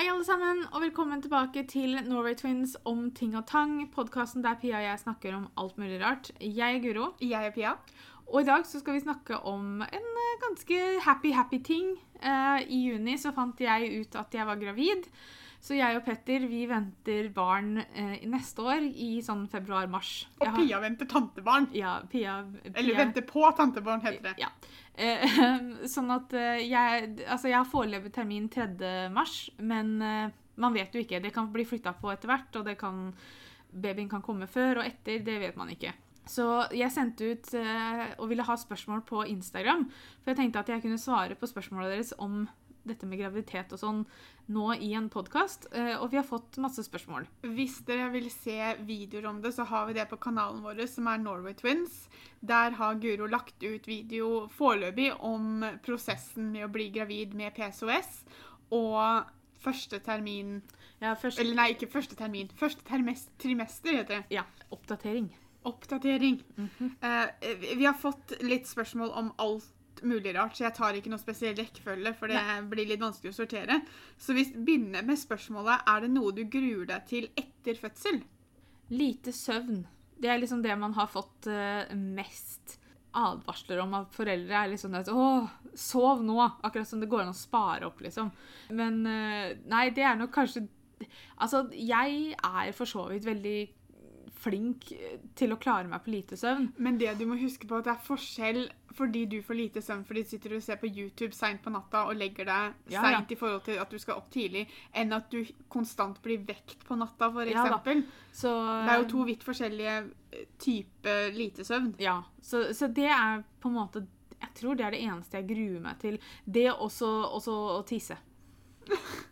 Hei, alle sammen, og velkommen tilbake til Norway Twins om ting og tang. Podkasten der Pia og jeg snakker om alt mulig rart. Jeg er Guro, Jeg er Pia. og i dag så skal vi snakke om en eh, ganske happy, happy ting. Uh, I juni så fant jeg ut at jeg var gravid. Så jeg og Petter vi venter barn eh, neste år i sånn februar-mars. Og har- Pia venter tantebarn. Ja, Pia, Eller venter på tantebarn, heter det. Ja. Eh, sånn at eh, jeg Altså, jeg har foreløpig termin 3. mars, men eh, man vet jo ikke. Det kan bli flytta på etter hvert, og kan Babyen kan komme før og etter, det vet man ikke. Så jeg sendte ut og ville ha spørsmål på Instagram, for jeg tenkte at jeg kunne svare på spørsmålene deres om dette med graviditet og sånn nå i en podkast, og vi har fått masse spørsmål. Hvis dere vil se videoer om det, så har vi det på kanalen vår, som er Norway Twins. Der har Guro lagt ut video foreløpig om prosessen med å bli gravid med PSOS. Og første termin Ja, første... Eller nei, ikke første termin. Første trimester, heter det. ja, oppdatering. Oppdatering. Mm -hmm. uh, vi har fått litt spørsmål om alt mulig rart, så jeg tar ikke noe spesiell rekkefølge, for det blir litt vanskelig å sortere. Så vi begynner med spørsmålet er det noe du gruer deg til etter fødsel. Lite søvn. Det er liksom det man har fått eh, mest advarsler om av foreldre. er liksom det at, Åh, sov nå! Akkurat som det går an å spare opp, liksom. Men eh, nei, det er nok kanskje Altså, jeg er for så vidt veldig flink til å klare meg på lite søvn. Men det du må huske på at det er forskjell fordi du får lite søvn fordi du sitter og ser på YouTube seint på natta og legger deg Ja, seint ja. i forhold til at du skal opp tidlig, enn at du konstant blir vekt på natta, for Ja eksempel. Så det er jo to vidt forskjellige type typer lite søvn. Ja, så, så det er på en måte Jeg tror det er det eneste jeg gruer meg til. Det også, også å tisse.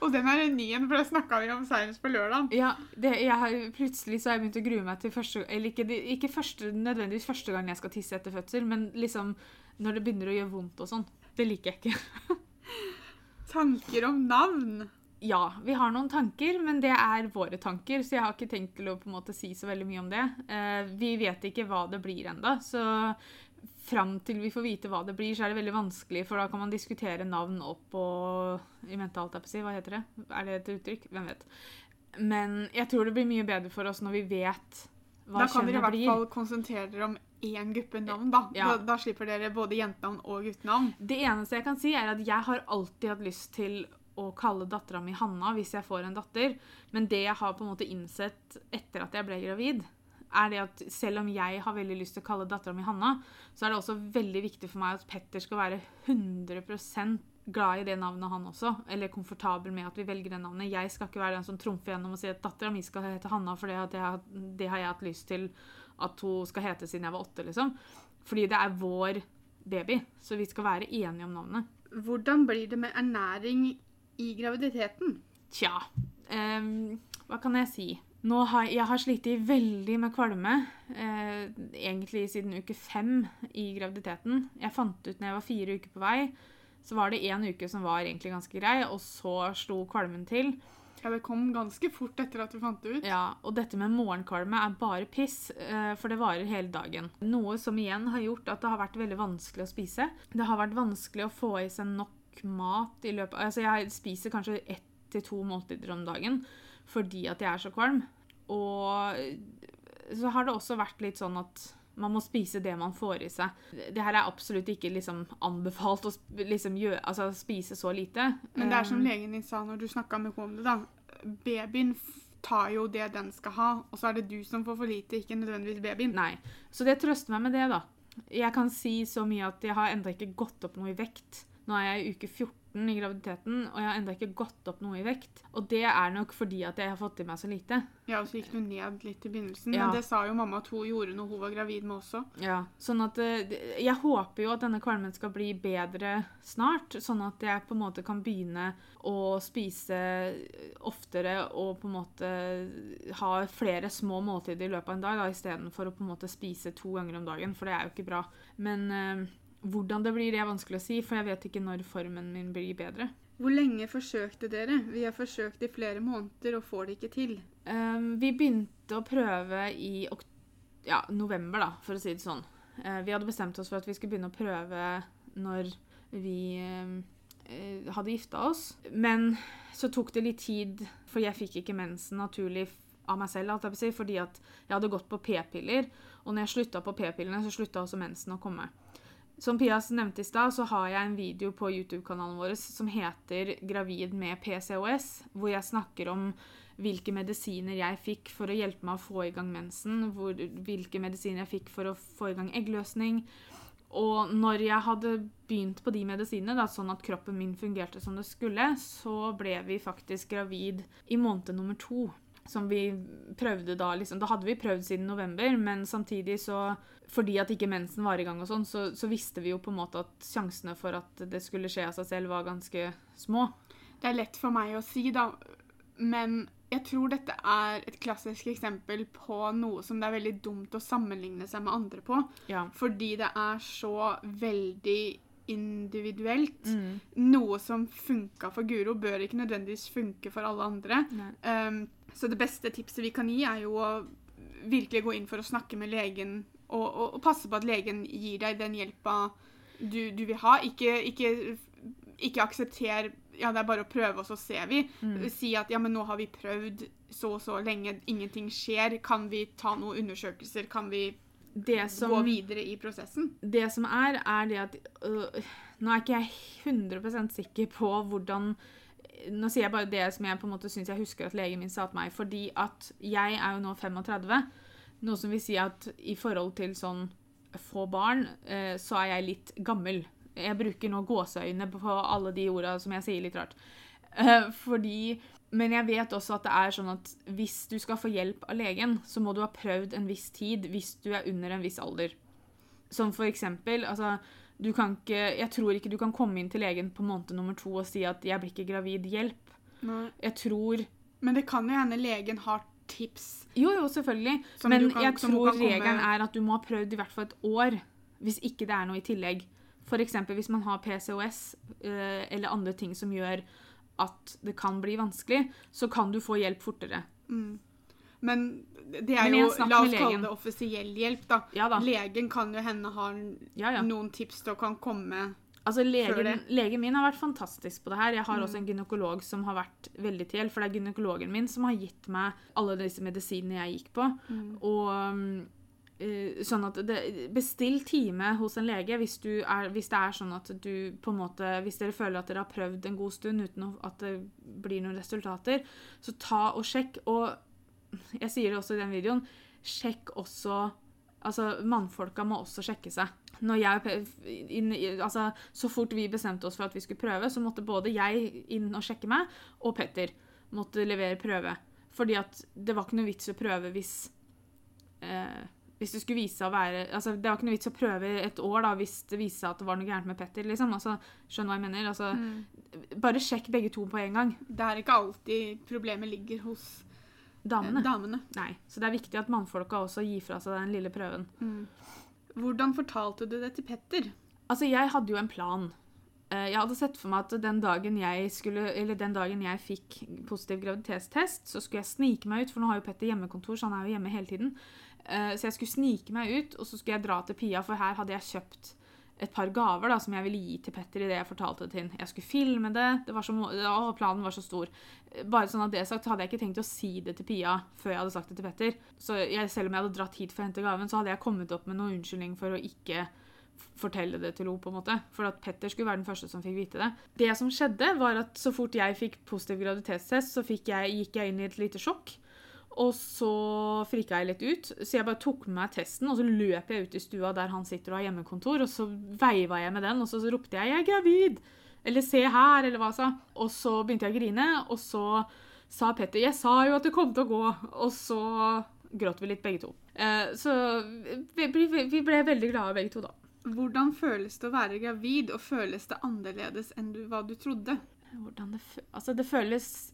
Og den er en ny en, for det snakka vi om seinest på lørdag. Ja, det, har, plutselig så har jeg begynt å grue meg til første Eller ikke, ikke første, nødvendigvis første gang jeg skal tisse etter fødsel, men liksom når det begynner å gjøre vondt og sånn. Det liker jeg ikke. Tanker om navn. Ja, vi har noen tanker, men det er våre tanker, så jeg har ikke tenkt til å på en måte si så veldig mye om det. Eh, vi vet ikke hva det blir ennå, så fram til vi får vite hva det blir, så er det veldig vanskelig, for da kan man diskutere navn opp og i mente, alt jeg på. Hva heter det? Er det et uttrykk? Hvem vet. Men jeg tror det blir mye bedre for oss når vi vet hva Da kan dere i kjønnet hvert blir. fall konsentrere dere om én gruppe navn. Da. Ja. Da, da slipper dere både jentenavn og guttenavn. Det eneste jeg kan si, er at jeg har alltid hatt lyst til å kalle dattera mi Hanna hvis jeg får en datter. Men det jeg har på en måte innsett etter at jeg ble gravid, er det at selv om jeg har veldig lyst til å kalle dattera mi Hanna, så er det også veldig viktig for meg at Petter skal være 100% glad i det navnet, han også. Eller komfortabel med at vi velger det navnet. Jeg skal ikke være den som trumfer gjennom og sier at dattera mi skal hete Hanna, for det, at jeg, det har jeg hatt lyst til at hun skal hete siden jeg var åtte, liksom. Fordi det er vår baby, så vi skal være enige om navnet. Hvordan blir det med ernæring i graviditeten? Tja, um, hva kan jeg si? Nå har, jeg har slitt veldig med kvalme, eh, egentlig siden uke fem i graviditeten. Jeg fant ut når jeg var fire uker på vei, så var det én uke som var egentlig ganske grei, og så slo kvalmen til. Ja, Det kom ganske fort etter at du fant det ut. Ja, og dette med morgenkvalme er bare piss, eh, for det varer hele dagen. Noe som igjen har gjort at det har vært veldig vanskelig å spise. Det har vært vanskelig å få i seg nok mat i løpet Altså, jeg spiser kanskje ett til to måltider om dagen fordi at jeg er så kvalm. Og så har det også vært litt sånn at man må spise det man får i seg. Det her er absolutt ikke liksom anbefalt å liksom gjøre, altså, spise så lite. Men det er som Um, legen din sa når du snakka med henne om det, da. Babyen tar jo det den skal ha, og så er det du som får for lite, ikke nødvendigvis babyen. Nei. Så det trøster meg med det, da. Jeg kan si så mye at jeg har enda ikke gått opp noe i vekt. Nå er jeg i uke 14 i graviditeten, og jeg har enda ikke gått opp noe i vekt. Og det er nok fordi at jeg har fått i meg så lite. Ja, og så gikk du ned litt i begynnelsen, Ja. men det sa jo mamma at hun gjorde når hun var gravid med også. Ja, sånn at eh, Jeg håper jo at denne kvalmen skal bli bedre snart, sånn at jeg på en måte kan begynne å spise oftere og på en måte ha flere små måltider i løpet av en dag, da, istedenfor å på en måte spise to ganger om dagen, for det er jo ikke bra. Men eh, hvordan det blir, det er vanskelig å si, for jeg vet ikke når formen min blir bedre. Hvor lenge forsøkte dere? Vi har forsøkt i flere måneder og får det ikke til. Um, vi begynte å prøve i ja, november, da, for å si det sånn. Uh, vi hadde bestemt oss for at vi skulle begynne å prøve når vi eh, hadde gifta oss. Men så tok det litt tid, for jeg fikk ikke mensen naturlig av meg selv, alt jeg si, fordi at jeg hadde gått på p-piller. Og når jeg slutta på p-pillene, så slutta også mensen å komme. Som Pias nevnte i stad, så har jeg en video på YouTube-kanalen vår som heter 'Gravid med PCOS', hvor jeg snakker om hvilke medisiner jeg fikk for å hjelpe meg å få i gang mensen, hvor, hvilke medisiner jeg fikk for å få i gang eggløsning. Og når jeg hadde begynt på de medisinene, da, sånn at kroppen min fungerte som det skulle, så ble vi faktisk gravid i måned nummer to. Som vi prøvde da liksom. Da hadde vi prøvd siden november, men samtidig så Fordi at ikke mensen var i gang og sånn, så, så visste vi jo på en måte at sjansene for at det skulle skje av seg selv, var ganske små. Det er lett for meg å si, da, men jeg tror dette er et klassisk eksempel på noe som det er veldig dumt å sammenligne seg med andre på. Ja. Fordi det er så veldig individuelt. Mm. Noe som funka for Guro, bør ikke nødvendigvis funke for alle andre. Nei. Um, så det beste tipset vi kan gi, er jo å virkelig gå inn for å snakke med legen og, og, og passe på at legen gir deg den hjelpa du, du vil ha. Ikke, ikke, ikke aksepter ja, det er bare å prøve, og så ser vi. Mm. Si at ja, men nå har vi prøvd så og så lenge, ingenting skjer. Kan vi ta noen undersøkelser? Kan vi Det som gå videre i prosessen? det som er, er det at øh, Nå er ikke jeg 100% sikker på hvordan Nå sier jeg bare det som jeg på en måte syns jeg husker at legen min sa til meg. Fordi at jeg er jo nå 35, noe som vil si at i forhold til sånn få barn, eh, så er jeg litt gammel. Jeg bruker nå gåseøyne på alle de orda som jeg sier litt rart. Eh, fordi Men jeg vet også at det er sånn at hvis du skal få hjelp av legen, så må du ha prøvd en viss tid hvis du er under en viss alder. Som for eksempel altså, ikke, Jeg tror ikke du kan komme inn til legen på måned nummer to og si at 'jeg blir ikke gravid, hjelp'. Nei. Jeg tror Men det kan jo hende legen har tips. Jo, jo, selvfølgelig. Som Men du kan- jeg du tror kan regelen er at du må ha prøvd i hvert fall et år. Hvis ikke det er noe i tillegg. F.eks. hvis man har PCOS øh, eller andre ting som gjør at det kan bli vanskelig, så kan du få hjelp fortere. Mm. Men det er jo La oss kalle det offisiell hjelp, da. Ja da. Legen kan jo hende ha Ja, ja. noen tips å kan komme Altså, legen, legen min har vært fantastisk på det her. Jeg har Mm. også en gynekolog som har vært veldig til hjelp, for det er gynekologen min som har gitt meg alle disse medisinene jeg gikk på. Mm. Og eh, sånn at det, Bestill time hos en lege hvis, du er, hvis det er sånn at du på en måte Hvis dere føler at dere har prøvd en god stund uten at det blir noen resultater, så ta og sjekk. Og jeg sier det også i den videoen, sjekk også Altså, mannfolka må også sjekke seg. Når jeg, inn, altså, så fort vi bestemte oss for at vi skulle prøve, så måtte både jeg inn og sjekke meg, og Petter måtte levere prøve. Fordi at det var ikke noe vits å prøve hvis eh, hvis det skulle vise seg å være altså Det var ikke noe vits å prøve et år da, hvis det viste seg at det var noe gærent med Petter. liksom, altså, Skjønner hva jeg mener? altså, Mm. Bare sjekk begge to på en gang. Det er ikke alltid problemet ligger hos Damene. damene. Nei. Så det er viktig at mannfolka også gir fra seg den lille prøven. Mm. Hvordan fortalte du det til Petter? Altså, jeg hadde jo en plan. Eh, Jeg hadde sett for meg at den dagen jeg, skulle, eller den dagen jeg fikk positiv graviditetstest, så skulle jeg snike meg ut, for nå har jo Petter hjemmekontor, så han er jo hjemme hele tiden. Eh, Så jeg skulle snike meg ut, og så skulle jeg dra til Pia, for her hadde jeg kjøpt et par gaver da, som jeg ville gi til Petter i det jeg fortalte det til ham. Jeg skulle filme det, det var så, å, planen var så stor. Bare sånn at det sagt, så hadde jeg ikke tenkt å si det til Pia før jeg hadde sagt det til Petter. Så jeg, selv om jeg hadde dratt hit for å hente gaven, så hadde jeg kommet opp med noen unnskyldning for å ikke fortelle det til henne, på en måte. For at Petter skulle være den første som fikk vite det. Det som skjedde, var at så fort jeg fikk positiv graviditetstest, så jeg, gikk jeg inn i et lite sjokk. Og så frika jeg litt ut, så jeg bare tok med meg testen, og så løp jeg ut i stua der han sitter og har hjemmekontor, og så veiva jeg med den, og så ropte jeg 'jeg er gravid', eller 'se her', eller hva jeg sa. Og så begynte jeg å grine, og så sa Petter 'jeg sa jo at det kom til å gå', og så gråt vi litt begge to. Eh, så vi, ble veldig glade begge to, da. Hvordan føles det å være gravid, og føles det annerledes enn du, hva du trodde? Det, altså det føles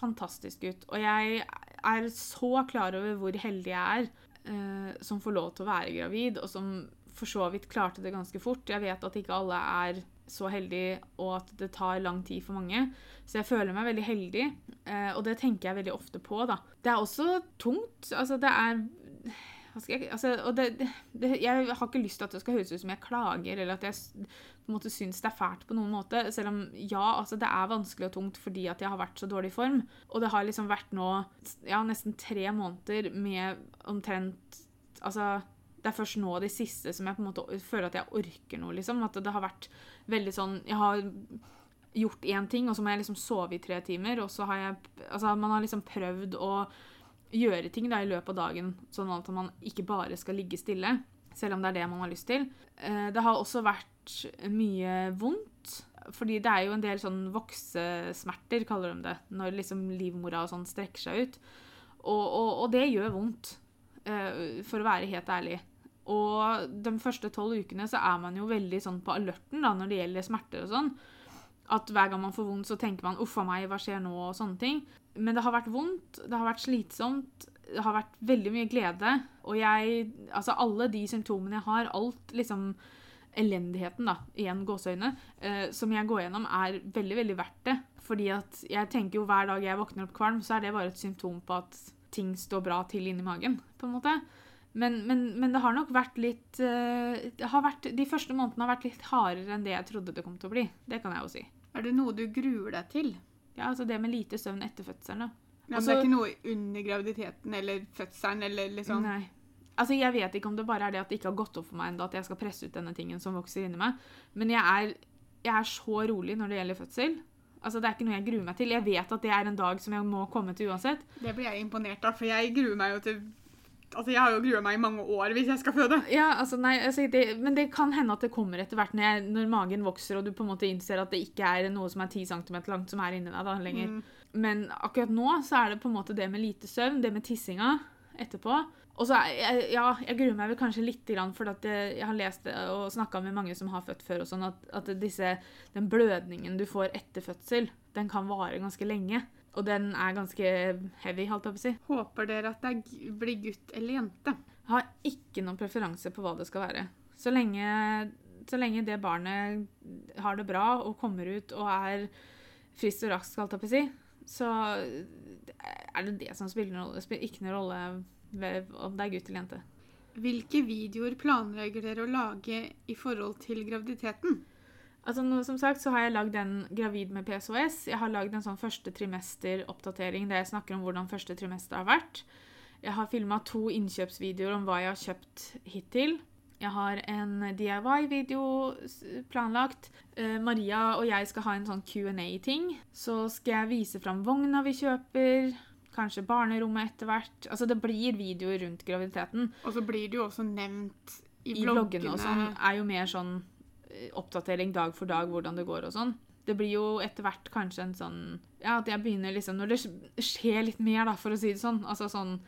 fantastisk ut. Og jeg er så klar over hvor heldig jeg er eh, som får lov til å være gravid, og som for så vidt klarte det ganske fort. Jeg vet at ikke alle er så heldige, og at det tar lang tid for mange. Så jeg føler meg veldig heldig, eh, og det tenker jeg veldig ofte på. da. Det er også tungt. Altså, det er altså, og det, det, Jeg har ikke lyst til at det skal høres ut som jeg klager, eller at jeg på en måte syns det er fælt på noen måte. Selv om ja, altså det er vanskelig og tungt fordi at jeg har vært så dårlig i form. Og det har liksom vært nå ja, nesten tre måneder med omtrent Altså det er først nå det siste som jeg på en måte føler at jeg orker noe, liksom. At det har vært veldig sånn Jeg har gjort én ting, og så må jeg liksom sove i tre timer, og så har jeg Altså man har liksom prøvd å gjøre ting da i løpet av dagen, sånn at man ikke bare skal ligge stille, selv om det er det man har lyst til. Eh, Det har også vært mye vondt, fordi det er jo en del sånn voksesmerter, kaller de det, når liksom livmora og sånn strekker seg ut. Og, og, og det gjør vondt, eh, for å være helt ærlig. Og de første tolv ukene så er man jo veldig sånn på alerten da, når det gjelder smerter og sånn. At hver gang man får vondt, så tenker man 'uff a meg, hva skjer nå?' og sånne ting. Men det har vært vondt, det har vært slitsomt, det har vært veldig mye glede. Og jeg Altså, alle de symptomene jeg har, alt liksom Elendigheten, da, igjen gåseøyne, eh, som jeg går gjennom, er veldig, veldig verdt det. Fordi at jeg tenker jo hver dag jeg våkner opp kvalm, så er det bare et symptom på at ting står bra til inni magen, på en måte. Men, men, men det har nok vært litt eh, har vært, De første månedene har vært litt hardere enn det jeg trodde det kom til å bli. Det kan jeg jo si. Er det noe du gruer deg til? Ja, altså Det med lite søvn etter fødselen. Ja, Altså- det er ikke noe under graviditeten eller fødselen eller liksom Nei. Altså, Jeg vet ikke om det bare er det at det ikke har gått opp for meg ennå at jeg skal presse ut denne tingen som vokser inni meg, men jeg er, jeg er så rolig når det gjelder fødsel. Altså, Det er ikke noe jeg gruer meg til. Jeg vet at det er en dag som jeg må komme til uansett. Det blir jeg imponert av, for jeg gruer meg jo til Altså, Jeg har jo grua meg i mange år hvis jeg skal føde. Ja, altså, nei, altså, det, Men det kan hende at det kommer etter hvert når, jeg, når magen vokser og du på en måte innser at det ikke er noe som er 10 cm langt som er inni deg da lenger. Mm. Men akkurat nå så er det på en måte det med lite søvn, det med tissinga etterpå. Og så ja, jeg gruer meg vel kanskje litt, for jeg, har lest og snakka med mange som har født før, og sånn, at, at disse, den blødningen du får etter fødsel, den kan vare ganske lenge. Og den er ganske heavy, holdt jeg på å si. Håper dere at det blir gutt eller jente? Jeg har ikke noen preferanse på hva det skal være. Så lenge, så lenge det barnet har det bra og kommer ut og er friskt og raskt, holdt jeg på å si, så er det det som spiller rolle. Spiller ikke noen rolle ved om det er gutt eller jente. Hvilke videoer planlegger dere å lage i forhold til graviditeten? Altså, nå, som sagt så har jeg lagd en gravid med PSOS. Jeg har lagd en sånn første trimester-oppdatering der jeg snakker om hvordan første trimester har vært. Jeg har filma to innkjøpsvideoer om hva jeg har kjøpt hittil. Jeg har en DIY-video planlagt. Eh, Maria og jeg skal ha en sånn Q&A-ting. Så skal jeg vise fram vogna vi kjøper. Kanskje barnerommet etter hvert. Altså, det blir videoer rundt graviditeten. Og så blir det jo også nevnt i, I vloggene og sånn er jo mer sånn oppdatering dag for dag hvordan det går og sånn. Det blir jo etter hvert kanskje en sånn Ja, at jeg begynner liksom Når det skjer litt mer, da, for å si det sånn. Altså sånn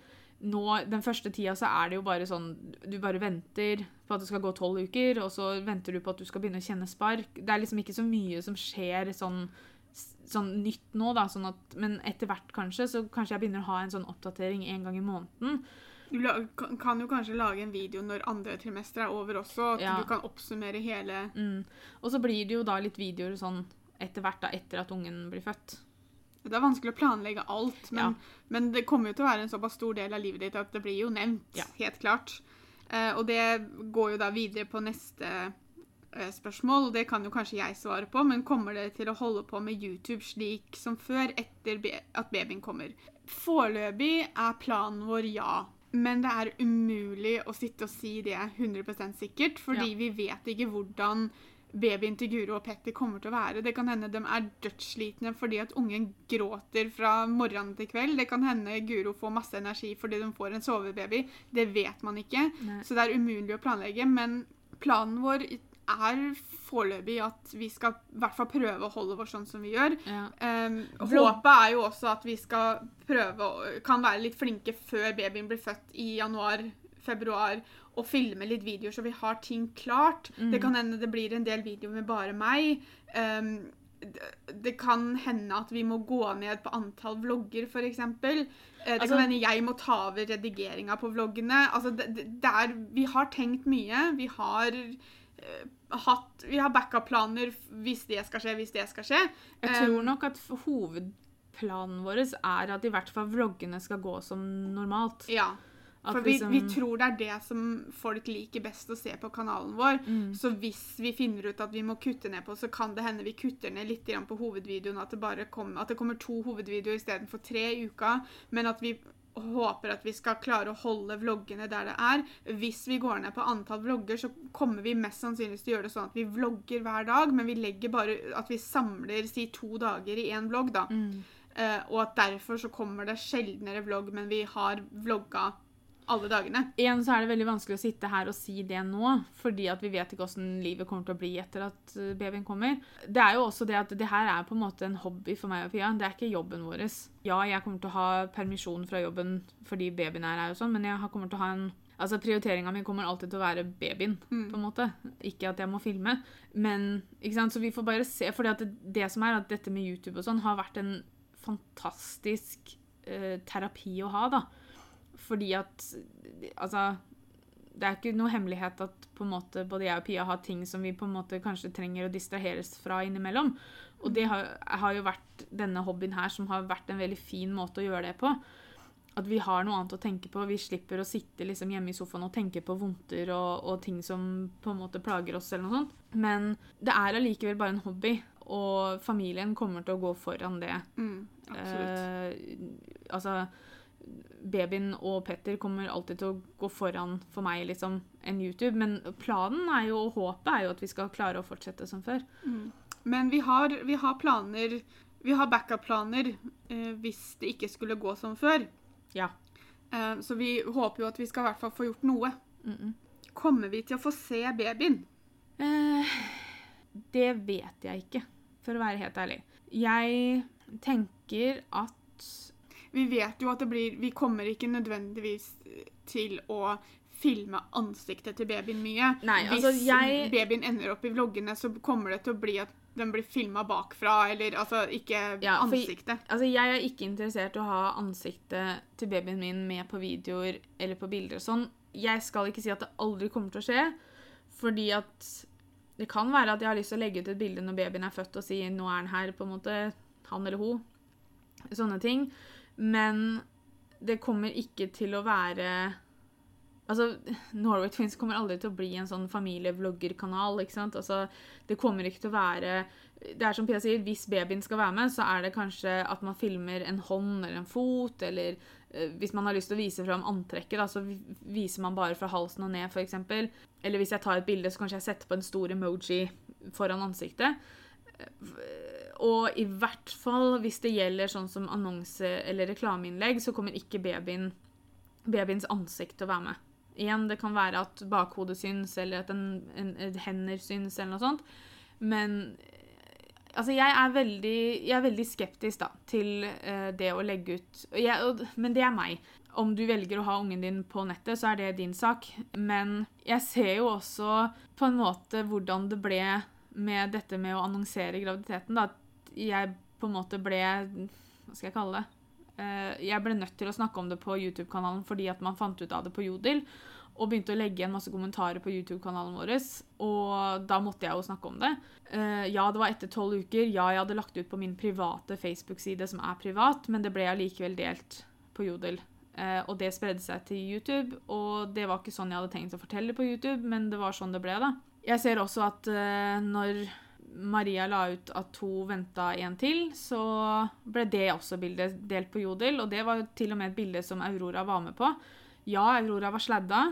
nå, Den første tida så er det jo bare sånn Du bare venter på at det skal gå tolv uker, og så venter du på at du skal begynne å kjenne spark. Det er liksom ikke så mye som skjer sånn sånn nytt nå, da, sånn at, men etter hvert kanskje, så kanskje jeg begynner å ha en sånn oppdatering en gang i måneden. Du kan jo kanskje lage en video når andre trimester er over også, at Ja. du kan oppsummere hele Mm. Og så blir det jo da litt videoer sånn etter hvert, da, etter at ungen blir født. Det er vanskelig å planlegge alt, men, Ja. men det kommer jo til å være en såpass stor del av livet ditt at det blir jo nevnt, Ja. helt klart. Eh, og det går jo da videre på neste eh, spørsmål, og det kan jo kanskje jeg svare på, men kommer dere til å holde på med YouTube slik som før, etter be at babyen kommer? Foreløpig er planen vår ja. Men det er umulig å sitte og si det 100 sikkert, fordi Ja. vi vet ikke hvordan babyen til Guro og Petter kommer til å være. Det kan hende de er dødsslitne fordi at ungen gråter fra morgenen til kveld. Det kan hende Guro får masse energi fordi de får en sovebaby. Det vet man ikke. Nei. Så det er umulig å planlegge. Men planen vår er foreløpig at vi skal i hvert fall prøve å holde oss sånn som vi gjør. Ja. Um, håpet er jo også at vi skal prøve kan være litt flinke før babyen blir født i januar-februar, og filme litt videoer så vi har ting klart. Mm. Det kan hende det blir en del videoer med bare meg. Um, det, kan hende at vi må gå ned på antall vlogger, f.eks. Uh, det Altså- kan hende jeg må ta over redigeringa på vloggene. Altså, det, det, det er, vi har tenkt mye. Vi har eh, hatt Vi har backup-planer hvis det skal skje, hvis det skal skje. Jeg tror nok at hovedplanen vår er at i hvert fall vloggene skal gå som normalt. Ja. At For vi, liksom- vi tror det er det som folk liker best å se på kanalen vår. Mm. Så hvis vi finner ut at vi må kutte ned på, så kan det hende vi kutter ned litt på hovedvideoen. At det bare kommer, at det kommer to hovedvideoer istedenfor tre i uka. Men at vi håper at vi skal klare å holde vloggene der det er. Hvis vi går ned på antall vlogger, så kommer vi mest sannsynligvis til å gjøre det sånn at vi vlogger hver dag, men vi legger bare at vi samler si to dager i én vlogg, da. Mm. Uh, og at derfor så kommer det sjeldnere vlogg, men vi har vlogga alle dagene. Igjen så er det veldig vanskelig å sitte her og si det nå, fordi at vi vet ikke hvordan livet kommer til å bli etter at uh, babyen kommer. Det er jo også det at det her er på en måte en hobby for meg og Pia. Det er ikke jobben vår. Ja, jeg kommer til å ha permisjon fra jobben fordi babyen er her og sånn, men jeg kommer til å ha en Altså, Prioriteringa mi kommer alltid til å være babyen, på en måte. Ikke at jeg må filme. Men, ikke sant, Så vi får bare se. fordi at det, det som er at dette med YouTube og sånn har vært en fantastisk eh, terapi å ha, da. Fordi at Altså det er ikke noe hemmelighet at på en måte både jeg og Pia har ting som vi på en måte kanskje trenger å distraheres fra innimellom. Og det har, har jo vært denne hobbyen her som har vært en veldig fin måte å gjøre det på. At vi har noe annet å tenke på. Vi slipper å sitte liksom hjemme i sofaen og tenke på vondter og, og ting som på en måte plager oss. eller noe sånt. Men det er allikevel bare en hobby, og familien kommer til å gå foran det. Mm, absolutt. Eh, altså Babyen og Petter kommer alltid til å gå foran for meg liksom, enn YouTube. Men planen er jo, og håpet er jo at vi skal klare å fortsette som før. Men vi har, vi har planer Vi har backup-planer eh, hvis det ikke skulle gå som før. Ja. Eh, så vi håper jo at vi skal i hvert fall få gjort noe. Mm -mm. Kommer vi til å få se babyen? Eh, det vet jeg ikke, for å være helt ærlig. Jeg tenker at Vi vet jo at det blir Vi kommer ikke nødvendigvis til å filme ansiktet til babyen mye. Nei, Hvis altså, jeg- babyen ender opp i vloggene, så kommer det til å bli at den blir filma bakfra, eller altså ikke Ja, for- ansiktet. Altså, jeg er ikke interessert i å ha ansiktet til babyen min med på videoer eller på bilder og sånn. Jeg skal ikke si at det aldri kommer til å skje, fordi at det kan være at jeg har lyst til å legge ut et bilde når babyen er født og si 'nå er han her', på en måte. Han eller hun. Sånne ting. Men det kommer ikke til å være Altså, Norway Twins kommer aldri til å bli en sånn familievloggerkanal. ikke sant? Altså, Det kommer ikke til å være Det er som Pia sier, hvis babyen skal være med, så er det kanskje at man filmer en hånd eller en fot, eller eh, hvis man har lyst til å vise fram antrekket, da, så viser man bare fra halsen og ned, f.eks. Eller hvis jeg tar et bilde, så kanskje jeg setter på en stor emoji foran ansiktet. Og i hvert fall hvis det gjelder sånn som annonse- eller reklameinnlegg, så kommer ikke babyen, babyens ansikt til å være med. Igjen, det kan være at bakhodet syns, eller at en, en, en hender syns, eller noe sånt. Men eh, altså, jeg er veldig, jeg er veldig skeptisk da, til uh, det å legge ut jeg, og, Men det er meg. Om du velger å ha ungen din på nettet, så er det din sak. Men jeg ser jo også på en måte hvordan det ble med dette med å annonsere graviditeten. Da. Jeg på en måte ble Hva skal jeg kalle det? Eh, jeg ble nødt til å snakke om det på YouTube-kanalen fordi at man fant ut av det på Jodel. Og begynte å legge igjen masse kommentarer på YouTube-kanalen vår. Og da måtte jeg jo snakke om det. Eh, ja, det var etter tolv uker. Ja, jeg hadde lagt ut på min private Facebook-side, som er privat, men det ble allikevel delt på Jodel. Eh, og det spredde seg til YouTube, og det var ikke sånn jeg hadde tenkt å fortelle på YouTube, men det var sånn det ble, da. Jeg ser også at når Maria la ut at hun venta en til, så ble det også bildet delt på Jodel, og det var jo til og med et bilde som Aurora var med på. Ja, Aurora var sladda,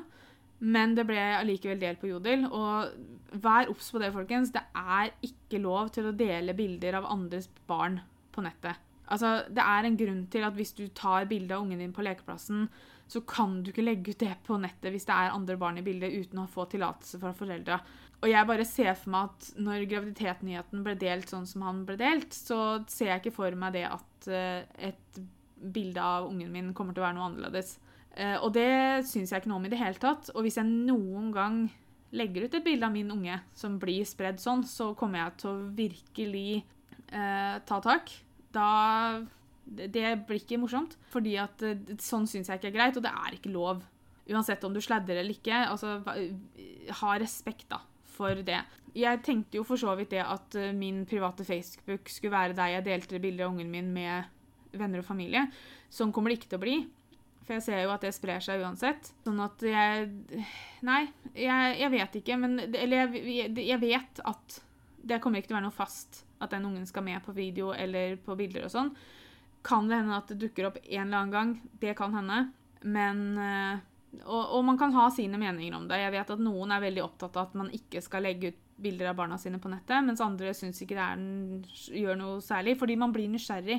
men det ble allikevel delt på Jodel. Og vær obs på det, folkens. Det er ikke lov til å dele bilder av andres barn på nettet. Altså, Det er en grunn til at hvis du tar bilde av ungen din på lekeplassen, så kan du ikke legge ut det på nettet hvis det er andre barn i bildet uten å få tillatelse fra foreldra. Og jeg bare ser for meg at når graviditetsnyheten ble delt sånn som han ble delt, så ser jeg ikke for meg det at eh, et bilde av ungen min kommer til å være noe annerledes. Eh, og det syns jeg ikke noe om i det hele tatt. Og hvis jeg noen gang legger ut et bilde av min unge som blir spredd sånn, så kommer jeg til å virkelig eh, ta tak. Da det, blir ikke morsomt. Fordi at eh, sånn syns jeg ikke er greit, og det er ikke lov. Uansett om du sladrer eller ikke. Altså, ha respekt, da, for det. Jeg tenkte jo for så vidt det at eh, min private Facebook skulle være der jeg delte bilder av ungen min med venner og familie. Sånn kommer det ikke til å bli. For jeg ser jo at det sprer seg uansett. Sånn at jeg Nei, jeg, jeg vet ikke, men Eller jeg, jeg, vet at det kommer ikke til å være noe fast at den ungen skal med på video eller på bilder og sånn. Kan det hende at det dukker opp en eller annen gang? Det kan hende. Men eh, og, og, man kan ha sine meninger om det. Jeg vet at noen er veldig opptatt av at man ikke skal legge ut bilder av barna sine på nettet, mens andre syns ikke det er, gjør noe særlig, fordi man blir nysgjerrig.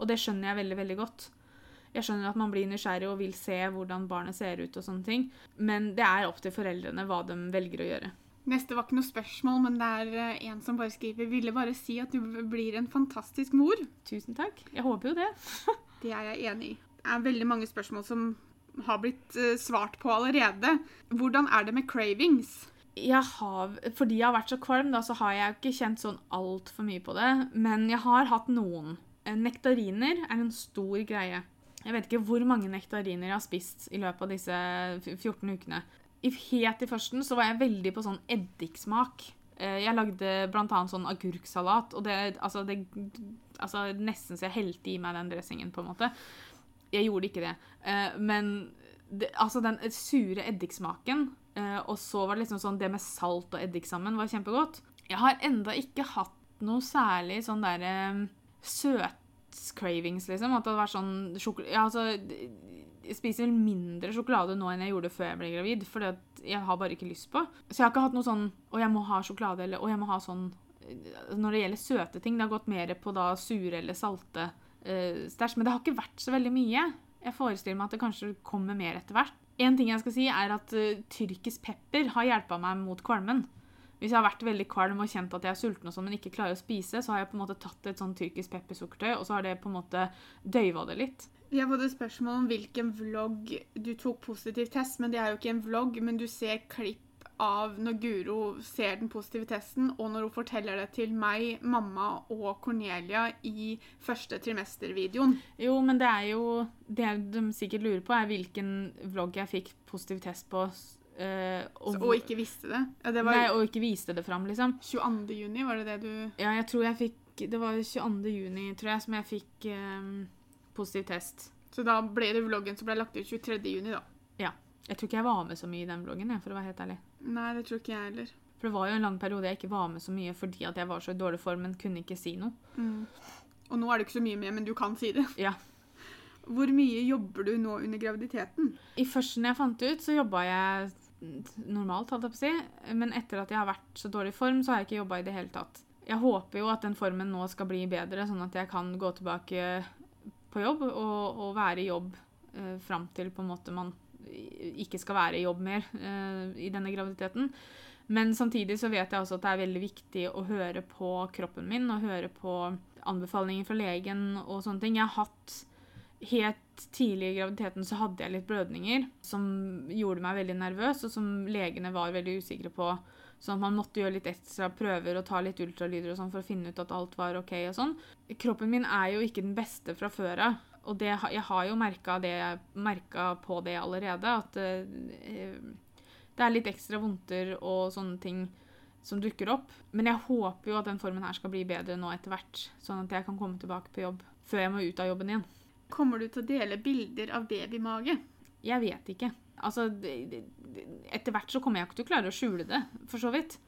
Og det skjønner jeg veldig, veldig godt. Jeg skjønner at man blir nysgjerrig og vil se hvordan barnet ser ut, og sånne ting. men det er opp til foreldrene hva de velger å gjøre. Neste var ikke noe spørsmål, men det er eh, en som bare skriver Ville bare si at du blir en fantastisk mor. Tusen takk. Jeg håper jo det. det er jeg enig i. Det er veldig mange spørsmål som har blitt uh, svart på allerede. Hvordan er det med cravings? Jeg har, fordi jeg har vært så kvalm, da, så har jeg ikke kjent sånn altfor mye på det. Men jeg har hatt noen. Eh, nektariner er en stor greie. Jeg vet ikke hvor mange nektariner jeg har spist i løpet av disse 14 ukene. Helt i førsten så var jeg veldig på sånn eddiksmak. Eh, jeg lagde bl.a. sånn agurksalat, og det, altså, det altså, Nesten så jeg helte i meg den dressingen, på en måte. Jeg gjorde ikke det. Eh, men det, altså den sure eddiksmaken, eh, og så var det liksom sånn Det med salt og eddik sammen var kjempegodt. Jeg har enda ikke hatt noe særlig sånn derre søtcravings, liksom. At det hadde vært sånn ja, altså, Jeg spiser vel mindre sjokolade nå enn jeg gjorde før jeg ble gravid. For jeg har bare ikke lyst på. Så jeg har ikke hatt noe sånn Å, jeg må ha sjokolade, eller Å, jeg må ha sånn Når det gjelder søte ting, det har gått mer på da sure eller salte uh, stæsj. Men det har ikke vært så veldig mye. Jeg forestiller meg at det kanskje kommer mer etter hvert. En ting jeg skal si, er at uh, tyrkisk pepper har hjelpa meg mot kvalmen. Hvis jeg har vært veldig kvalm og kjent at jeg er sulten, og sånn, men ikke klarer å spise, så har jeg på en måte tatt et sånn tyrkisk peppersukkertøy, og så har det på en måte døyva det litt. Fått et spørsmål om hvilken vlogg du tok positiv test, men det er jo ikke en vlogg, men du ser klipp av når Guro ser den positive testen, og når hun forteller det til meg, mamma og Cornelia i første trimester-videoen. Jo, men det er jo Det de sikkert lurer på, er hvilken vlogg jeg fikk positiv test på. Uh, og, og, ikke visste det? Ja, det var, nei, og ikke viste det fram, liksom. 22. juni, var det det du Ja, jeg tror jeg fikk Det var 22. juni, tror jeg, som jeg fikk um, positiv test. Så da ble det vloggen som ble lagt ut 23. juni, da? Ja. Jeg tror ikke jeg var med så mye i den vloggen, for å være helt ærlig. Nei, det tror ikke jeg heller. For det var jo en lang periode jeg ikke var med så mye fordi at jeg var så i dårlig form, men kunne ikke si noe. Mm. Og nå er du ikke så mye med, men du kan si det. Ja. Hvor mye jobber du nå under graviditeten? I førsten jeg fant ut, så jobba jeg normalt, holdt jeg på å si. Men etter at jeg har vært så dårlig i form, så har jeg ikke jobba i det hele tatt. Jeg håper jo at den formen nå skal bli bedre, sånn at jeg kan gå tilbake på jobb og, og være i jobb eh, fram til på en måte man ikke skal være i jobb mer eh, i denne graviditeten. Men samtidig så vet jeg også at det er veldig viktig å høre på kroppen min og høre på anbefalinger fra legen og sånne ting. Jeg har hatt Helt tidlig i graviditeten så hadde jeg litt blødninger som gjorde meg veldig nervøs, og som legene var veldig usikre på. Sånn at man måtte gjøre litt ekstra prøver og ta litt ultralyder og sånn for å finne ut at alt var OK. og sånn. Kroppen min er jo ikke den beste fra før av. Og det, jeg har jo merka på det allerede, at uh, det er litt ekstra vondter og sånne ting som dukker opp. Men jeg håper jo at den formen her skal bli bedre nå etter hvert, sånn at jeg kan komme tilbake på jobb før jeg må ut av jobben igjen. Kommer du til å dele bilder av babymage? Jeg vet ikke. Altså, etter hvert så kommer jeg ikke til å klare å skjule det, for så vidt.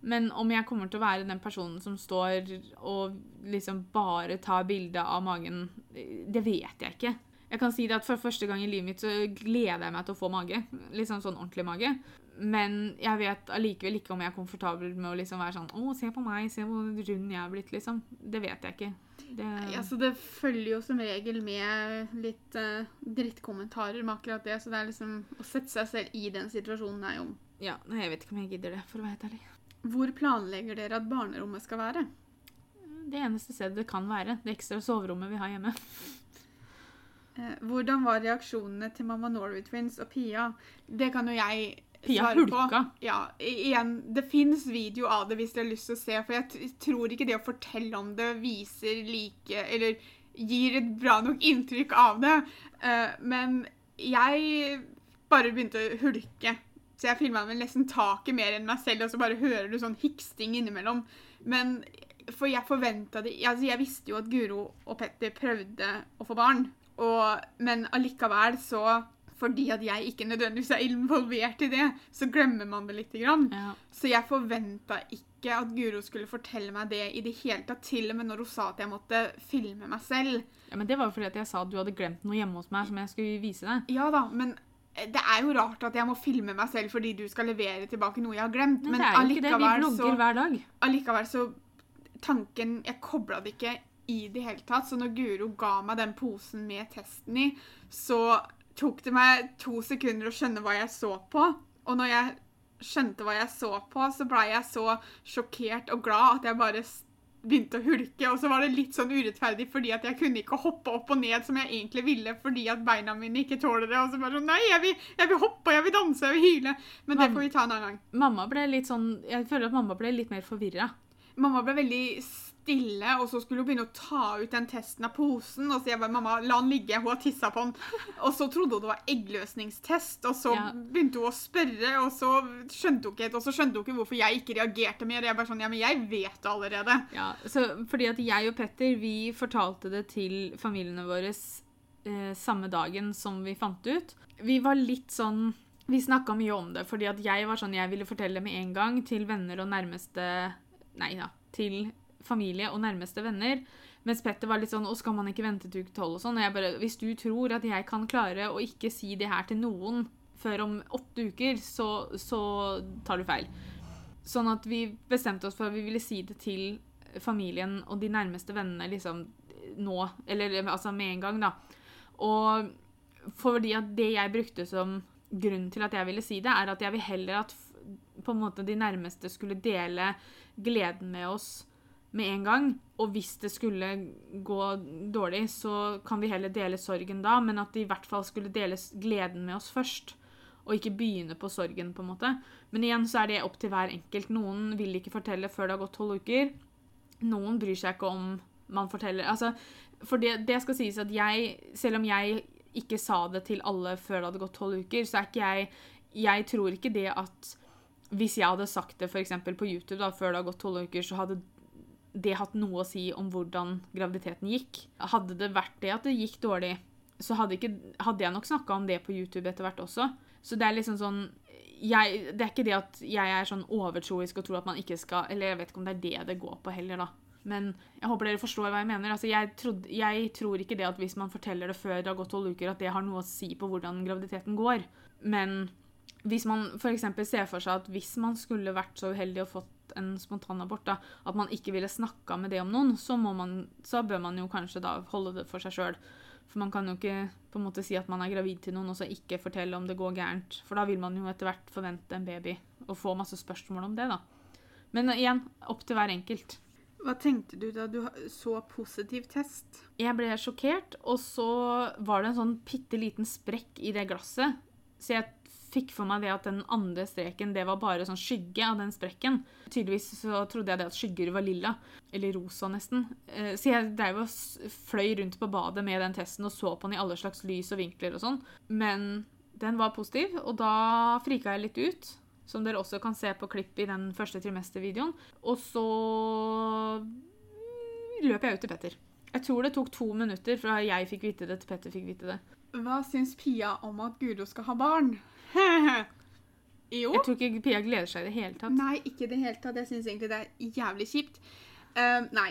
Men om jeg kommer til å være den personen som står og liksom bare tar bilde av magen, det vet jeg ikke. Jeg kan si det at For første gang i livet mitt så gleder jeg meg til å få mage. Liksom sånn ordentlig mage. Men jeg vet allikevel ikke om jeg er komfortabel med å liksom være sånn Å, se på meg, se hvor rund jeg er blitt, liksom. Det vet jeg ikke. Det... Ja, så det følger jo som regel med litt uh, drittkommentarer med akkurat det. Så det er liksom å sette seg selv i den situasjonen er jo Ja, jeg vet ikke om jeg gidder det, for å være helt ærlig. Hvor planlegger dere at barnerommet skal være? Det eneste stedet det kan være. Det ekstra soverommet vi har hjemme. Eh, hvordan var reaksjonene til mamma Norway Twins og Pia? Det kan jo jeg Pia hulka. Ja, igjen, Det fins video av det hvis dere har lyst til å se. For jeg tror ikke det å fortelle om det viser like Eller gir et bra nok inntrykk av det. Uh, men jeg bare begynte å hulke. Så jeg filma med nesten taket mer enn meg selv, og så bare hører du sånn hiksting innimellom. Men For jeg forventa det altså Jeg visste jo at Guro og Petter prøvde å få barn. Og, men allikevel så Fordi at jeg ikke nødvendigvis er involvert i det, så glemmer man det lite grann. Ja. Så jeg forventa ikke at Guro skulle fortelle meg det i det hele tatt. Til og med når hun sa at jeg måtte filme meg selv. ja, Men det var jo fordi at jeg sa at du hadde glemt noe hjemme hos meg som jeg skulle vise deg. Ja da, men det er jo rart at jeg må filme meg selv fordi du skal levere tilbake noe jeg har glemt. Men, men det er jo ikke det. Vi allikevel vlogger så hver dag. allikevel så Tanken Jeg kobla det ikke i det hele tatt. Så når Guro ga meg den posen med testen i, så tok det meg to sekunder å skjønne hva jeg så på. Og når jeg skjønte hva jeg så på, så blei jeg så sjokkert og glad at jeg bare begynte å hulke. Og så var det litt sånn urettferdig fordi at jeg kunne ikke hoppe opp og ned som jeg egentlig ville fordi at beina mine ikke tåler det. Og så bare sånn Nei, jeg vil, jeg vil hoppe, jeg vil danse, jeg vil hyle. Men det får vi ta en annen gang. Mamma ble litt sånn Jeg føler at mamma ble litt mer forvirra. Mamma ble veldig stille, og så skulle hun begynne å ta ut den testen av posen. Og så jeg bare, mamma, la den ligge, hun har tissa på den. Og så trodde hun det var eggløsningstest, og så Ja. begynte hun å spørre, og så skjønte hun ikke og så skjønte hun ikke hvorfor jeg ikke reagerte mer. Jeg bare sånn, ja, men jeg vet det allerede. Ja, så fordi at jeg og Petter vi fortalte det til familiene våre eh, samme dagen som vi fant ut. Vi var litt sånn Vi snakka mye om det, fordi at jeg var sånn jeg ville fortelle det med en gang til venner og nærmeste Nei da. Til familie og nærmeste venner. Mens Petter var litt sånn Å, skal man ikke vente til uke tolv og sånn? Og jeg bare Hvis du tror at jeg kan klare å ikke si det her til noen før om åtte uker, så, så tar du feil. Sånn at vi bestemte oss for at vi ville si det til familien og de nærmeste vennene liksom nå, eller altså med en gang, da. Og fordi at det jeg brukte som grunn til at jeg ville si det, er at jeg vil heller at på en måte de nærmeste skulle dele gleden med oss med en gang. Og hvis det skulle gå dårlig, så kan vi heller dele sorgen da, men at de i hvert fall skulle dele gleden med oss først. Og ikke begynne på sorgen, på en måte. Men igjen så er det opp til hver enkelt. Noen vil ikke fortelle før det har gått tolv uker. Noen bryr seg ikke om man forteller Altså, for det, det skal sies at jeg, selv om jeg ikke sa det til alle før det hadde gått tolv uker, så er ikke jeg Jeg tror ikke det at hvis jeg hadde sagt det f.eks. på YouTube da, før det har gått tolv uker, så hadde det hatt noe å si om hvordan graviditeten gikk. Hadde det vært det at det gikk dårlig, så hadde, ikke, hadde jeg nok snakka om det på YouTube etter hvert også. Så det er liksom sånn jeg, Det er ikke det at jeg er sånn overtroisk og tror at man ikke skal Eller jeg vet ikke om det er det det går på heller, da. Men jeg håper dere forstår hva jeg mener. Altså, jeg, trodde, jeg tror ikke det at hvis man forteller det før det har gått tolv uker, at det har noe å si på hvordan graviditeten går. Men hvis man f.eks. ser for seg at hvis man skulle vært så uheldig og fått en spontanabort, da, at man ikke ville snakka med det om noen, så, må man, så bør man jo kanskje da holde det for seg sjøl. For man kan jo ikke på en måte si at man er gravid til noen, og så ikke fortelle om det går gærent. For da vil man jo etter hvert forvente en baby, og få masse spørsmål om det, da. Men igjen, opp til hver enkelt. Hva tenkte du da du så positiv test? Jeg ble sjokkert, og så var det en sånn bitte liten sprekk i det glasset. Så jeg fikk for meg det at den andre streken, det var bare sånn skygge av den sprekken. Tydeligvis så trodde jeg det at skygger var lilla, eller rosa nesten. Eh, Så jeg drev og fløy rundt på badet med den testen og så på den i alle slags lys og vinkler og sånn. Men den var positiv, og da frika jeg litt ut. Som dere også kan se på klipp i den første trimestervideoen. Og så løp jeg ut til Petter. Jeg tror det tok to minutter fra jeg fikk vite det til Petter fikk vite det. Hva syns Pia om at Guro skal ha barn? jo. Jeg tror ikke Pia gleder seg i det hele tatt. Nei, ikke i det hele tatt. Jeg syns egentlig det er jævlig kjipt. Uh, nei.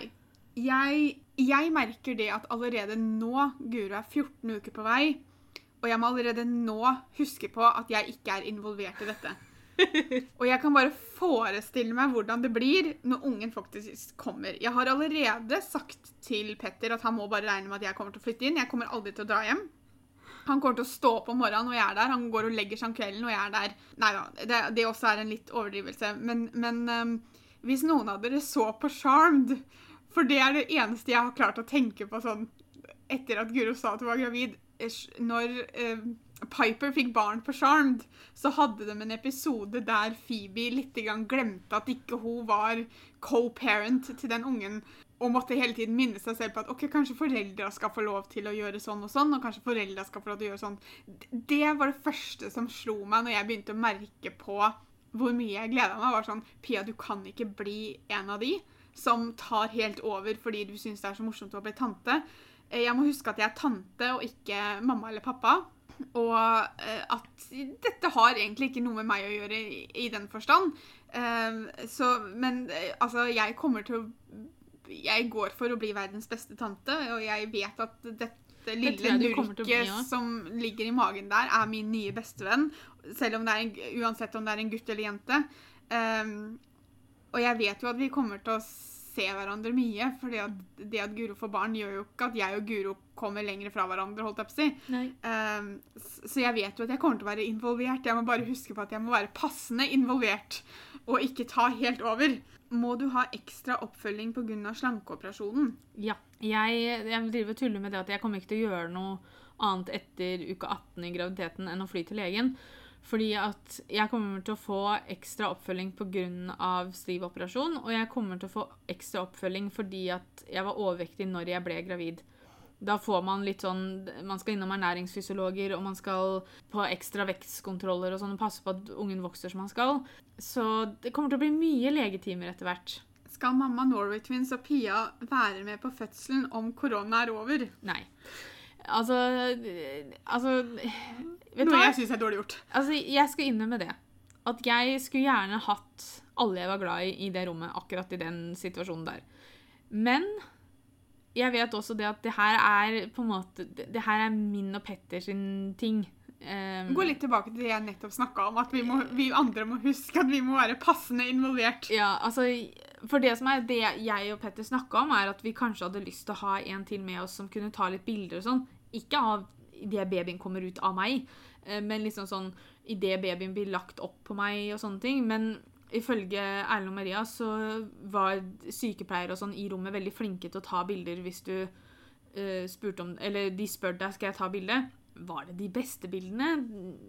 Jeg, jeg merker det at allerede nå Guro er 14 uker på vei, og jeg må allerede nå huske på at jeg ikke er involvert i dette. Og jeg kan bare forestille meg hvordan det blir når ungen faktisk kommer. Jeg har allerede sagt til Petter at han må bare regne med at jeg kommer til å flytte inn. Jeg kommer aldri til å dra hjem. Han kommer til å stå opp om morgenen og jeg er der. Han går og legger seg om kvelden og jeg er der. Nei da, det, det også er en litt overdrivelse. Men, men um, hvis noen av dere så på Charmed For det er det eneste jeg har klart å tenke på sånn etter at Guro sa at hun var gravid. Når øhm, Piper fikk barn på Charmed, så hadde de en episode der Phoebe litt glemte at ikke hun var co-parent til den ungen. Og måtte hele tiden minne seg selv på at ok, kanskje foreldra skal få lov til å gjøre sånn og sånn. og kanskje foreldra skal få lov til å gjøre sånn. Det var det første som slo meg når jeg begynte å merke på hvor mye jeg gleda meg. var sånn, Pia, du kan ikke bli en av de som tar helt over fordi du syns det er så morsomt å bli tante. Eh, Jeg må huske at jeg er tante og ikke mamma eller pappa. Og eh, at dette har egentlig ikke noe med meg å gjøre i, i den forstand. Eh, Så, men altså, jeg kommer til å Jeg går for å bli verdens beste tante, og jeg vet at dette lille nurket som ligger i magen der, er min nye bestevenn. Selv om det er en, uansett om det er en gutt eller jente. Um, og jeg vet jo at vi kommer til å se hverandre mye, for det at Guro får barn, gjør jo ikke at jeg og Guro kommer lenger fra hverandre, holdt jeg på si. Um, så jeg vet jo at jeg kommer til å være involvert. Jeg må bare huske på at jeg må være passende involvert, og ikke ta helt over. Må du ha ekstra oppfølging pga. slankeoperasjonen? Ja. Jeg, jeg driver og tuller med det at jeg kommer ikke til å gjøre noe annet etter uke 18 i graviditeten enn å fly til legen. Fordi at jeg kommer til å få ekstra oppfølging pga. slivoperasjon, og jeg kommer til å få ekstra oppfølging fordi at jeg var overvektig når jeg ble gravid. Da får man litt sånn Man skal innom ernæringsfysiologer, og man skal på ekstra vekstkontroller og sånn, og passe på at ungen vokser som han skal. Så det kommer til å bli mye legetimer etter hvert. Skal mamma Norway Twins og Pia være med på fødselen om korona er over? Nei. Altså Altså Vet Noe jeg syns er dårlig gjort. Altså, jeg skal innrømme det. At jeg skulle gjerne hatt alle jeg var glad i, i det rommet, akkurat i den situasjonen der. Men jeg vet også det at det her er på en måte Det, her er min og Petter sin ting. Um, Gå litt tilbake til det jeg nettopp snakka om, at vi, må, vi andre må huske at vi må være passende involvert. Ja, altså For det som er det jeg og Petter snakka om, er at vi kanskje hadde lyst til å ha en til med oss som kunne ta litt bilder og sånn. Ikke av idet babyen kommer ut av meg, eh, men liksom sånn idet babyen blir lagt opp på meg og sånne ting. Men ifølge Erlend og Maria så var sykepleiere og sånn i rommet veldig flinke til å ta bilder hvis du uh, spurte om Eller de spurte deg skal jeg ta bilde. Var det de beste bildene?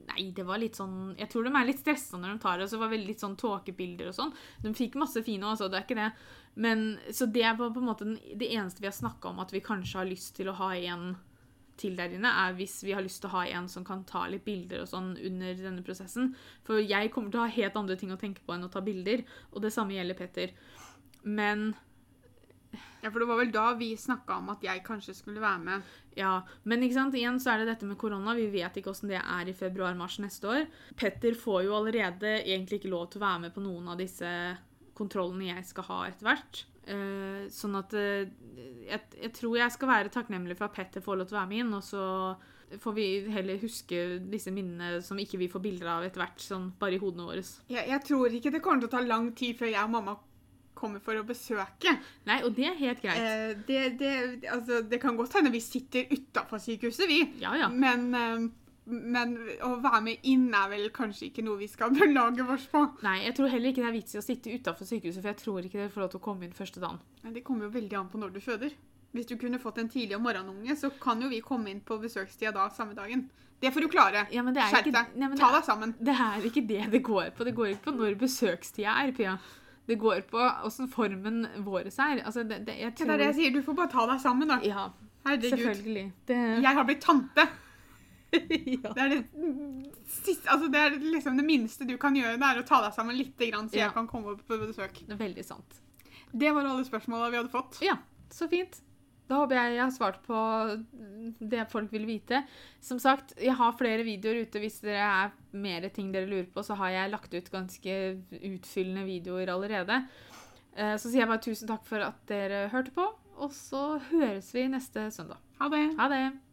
Nei, det var litt sånn Jeg tror de er litt stressa når de tar det. Og så var det litt sånn tåkebilder og sånn. De fikk masse fine også, det er ikke det. Men, så det var på en måte den, det eneste vi har snakka om at vi kanskje har lyst til å ha en til der inne, er hvis vi har lyst til å ha en som kan ta litt bilder og sånn under denne prosessen. For jeg kommer til å ha helt andre ting å tenke på enn å ta bilder, og det samme gjelder Petter. Men Ja, For det var vel da vi snakka om at jeg kanskje skulle være med. Ja, men ikke sant? igjen så er det dette med korona. Vi vet ikke hvordan det er i februar-mars neste år. Petter får jo allerede egentlig ikke lov til å være med på noen av disse kontrollene jeg skal ha etter hvert. Eh, sånn at uh, jeg, jeg tror jeg skal være takknemlig for at Petter får lov til å være med inn, og så får vi heller huske disse minnene som ikke vi får bilder av etter hvert, sånn bare i hodene våre. Jeg, jeg tror ikke det kommer til å ta lang tid før jeg og mamma kommer for å besøke. Nei, og det er helt greit. Eh, det, det, altså, det kan godt hende vi sitter utafor sykehuset, vi. Ja, ja. Men, eh, men å være med inn er vel kanskje ikke noe vi skal belage oss på. Nei, jeg tror heller ikke det er vits i å sitte utafor sykehuset, for jeg tror ikke dere får lov til å komme inn første dagen. Men Det kommer jo veldig an på når du føder. Hvis du kunne fått en tidlig om morgenunge, så kan jo vi komme inn på besøkstida da samme dagen. Det får du klare. Ja, men det er Skjerp deg. Ta deg sammen. Det er ikke det det går på. Det går ikke på når besøkstida er, Pia. Det går på åssen formen vår er. Altså, det, det, jeg Det er det jeg sier. Du får bare ta deg sammen, da. Ja, Herregud. selvfølgelig. Det, Jeg har blitt tante. Ja. Det er det, siste, altså det, er liksom det minste du kan gjøre, det er å ta deg sammen litt, grann, så Ja. jeg kan komme opp på besøk. veldig sant. Det var alle spørsmåla vi hadde fått. Ja, så fint. Da håper jeg jeg har svart på det folk vil vite. Som sagt, jeg har flere videoer ute. Hvis dere er mer ting dere lurer på, så har jeg lagt ut ganske utfyllende videoer allerede. Eh, Så sier jeg bare tusen takk for at dere hørte på, og så høres vi neste søndag. Ha det. Ha det!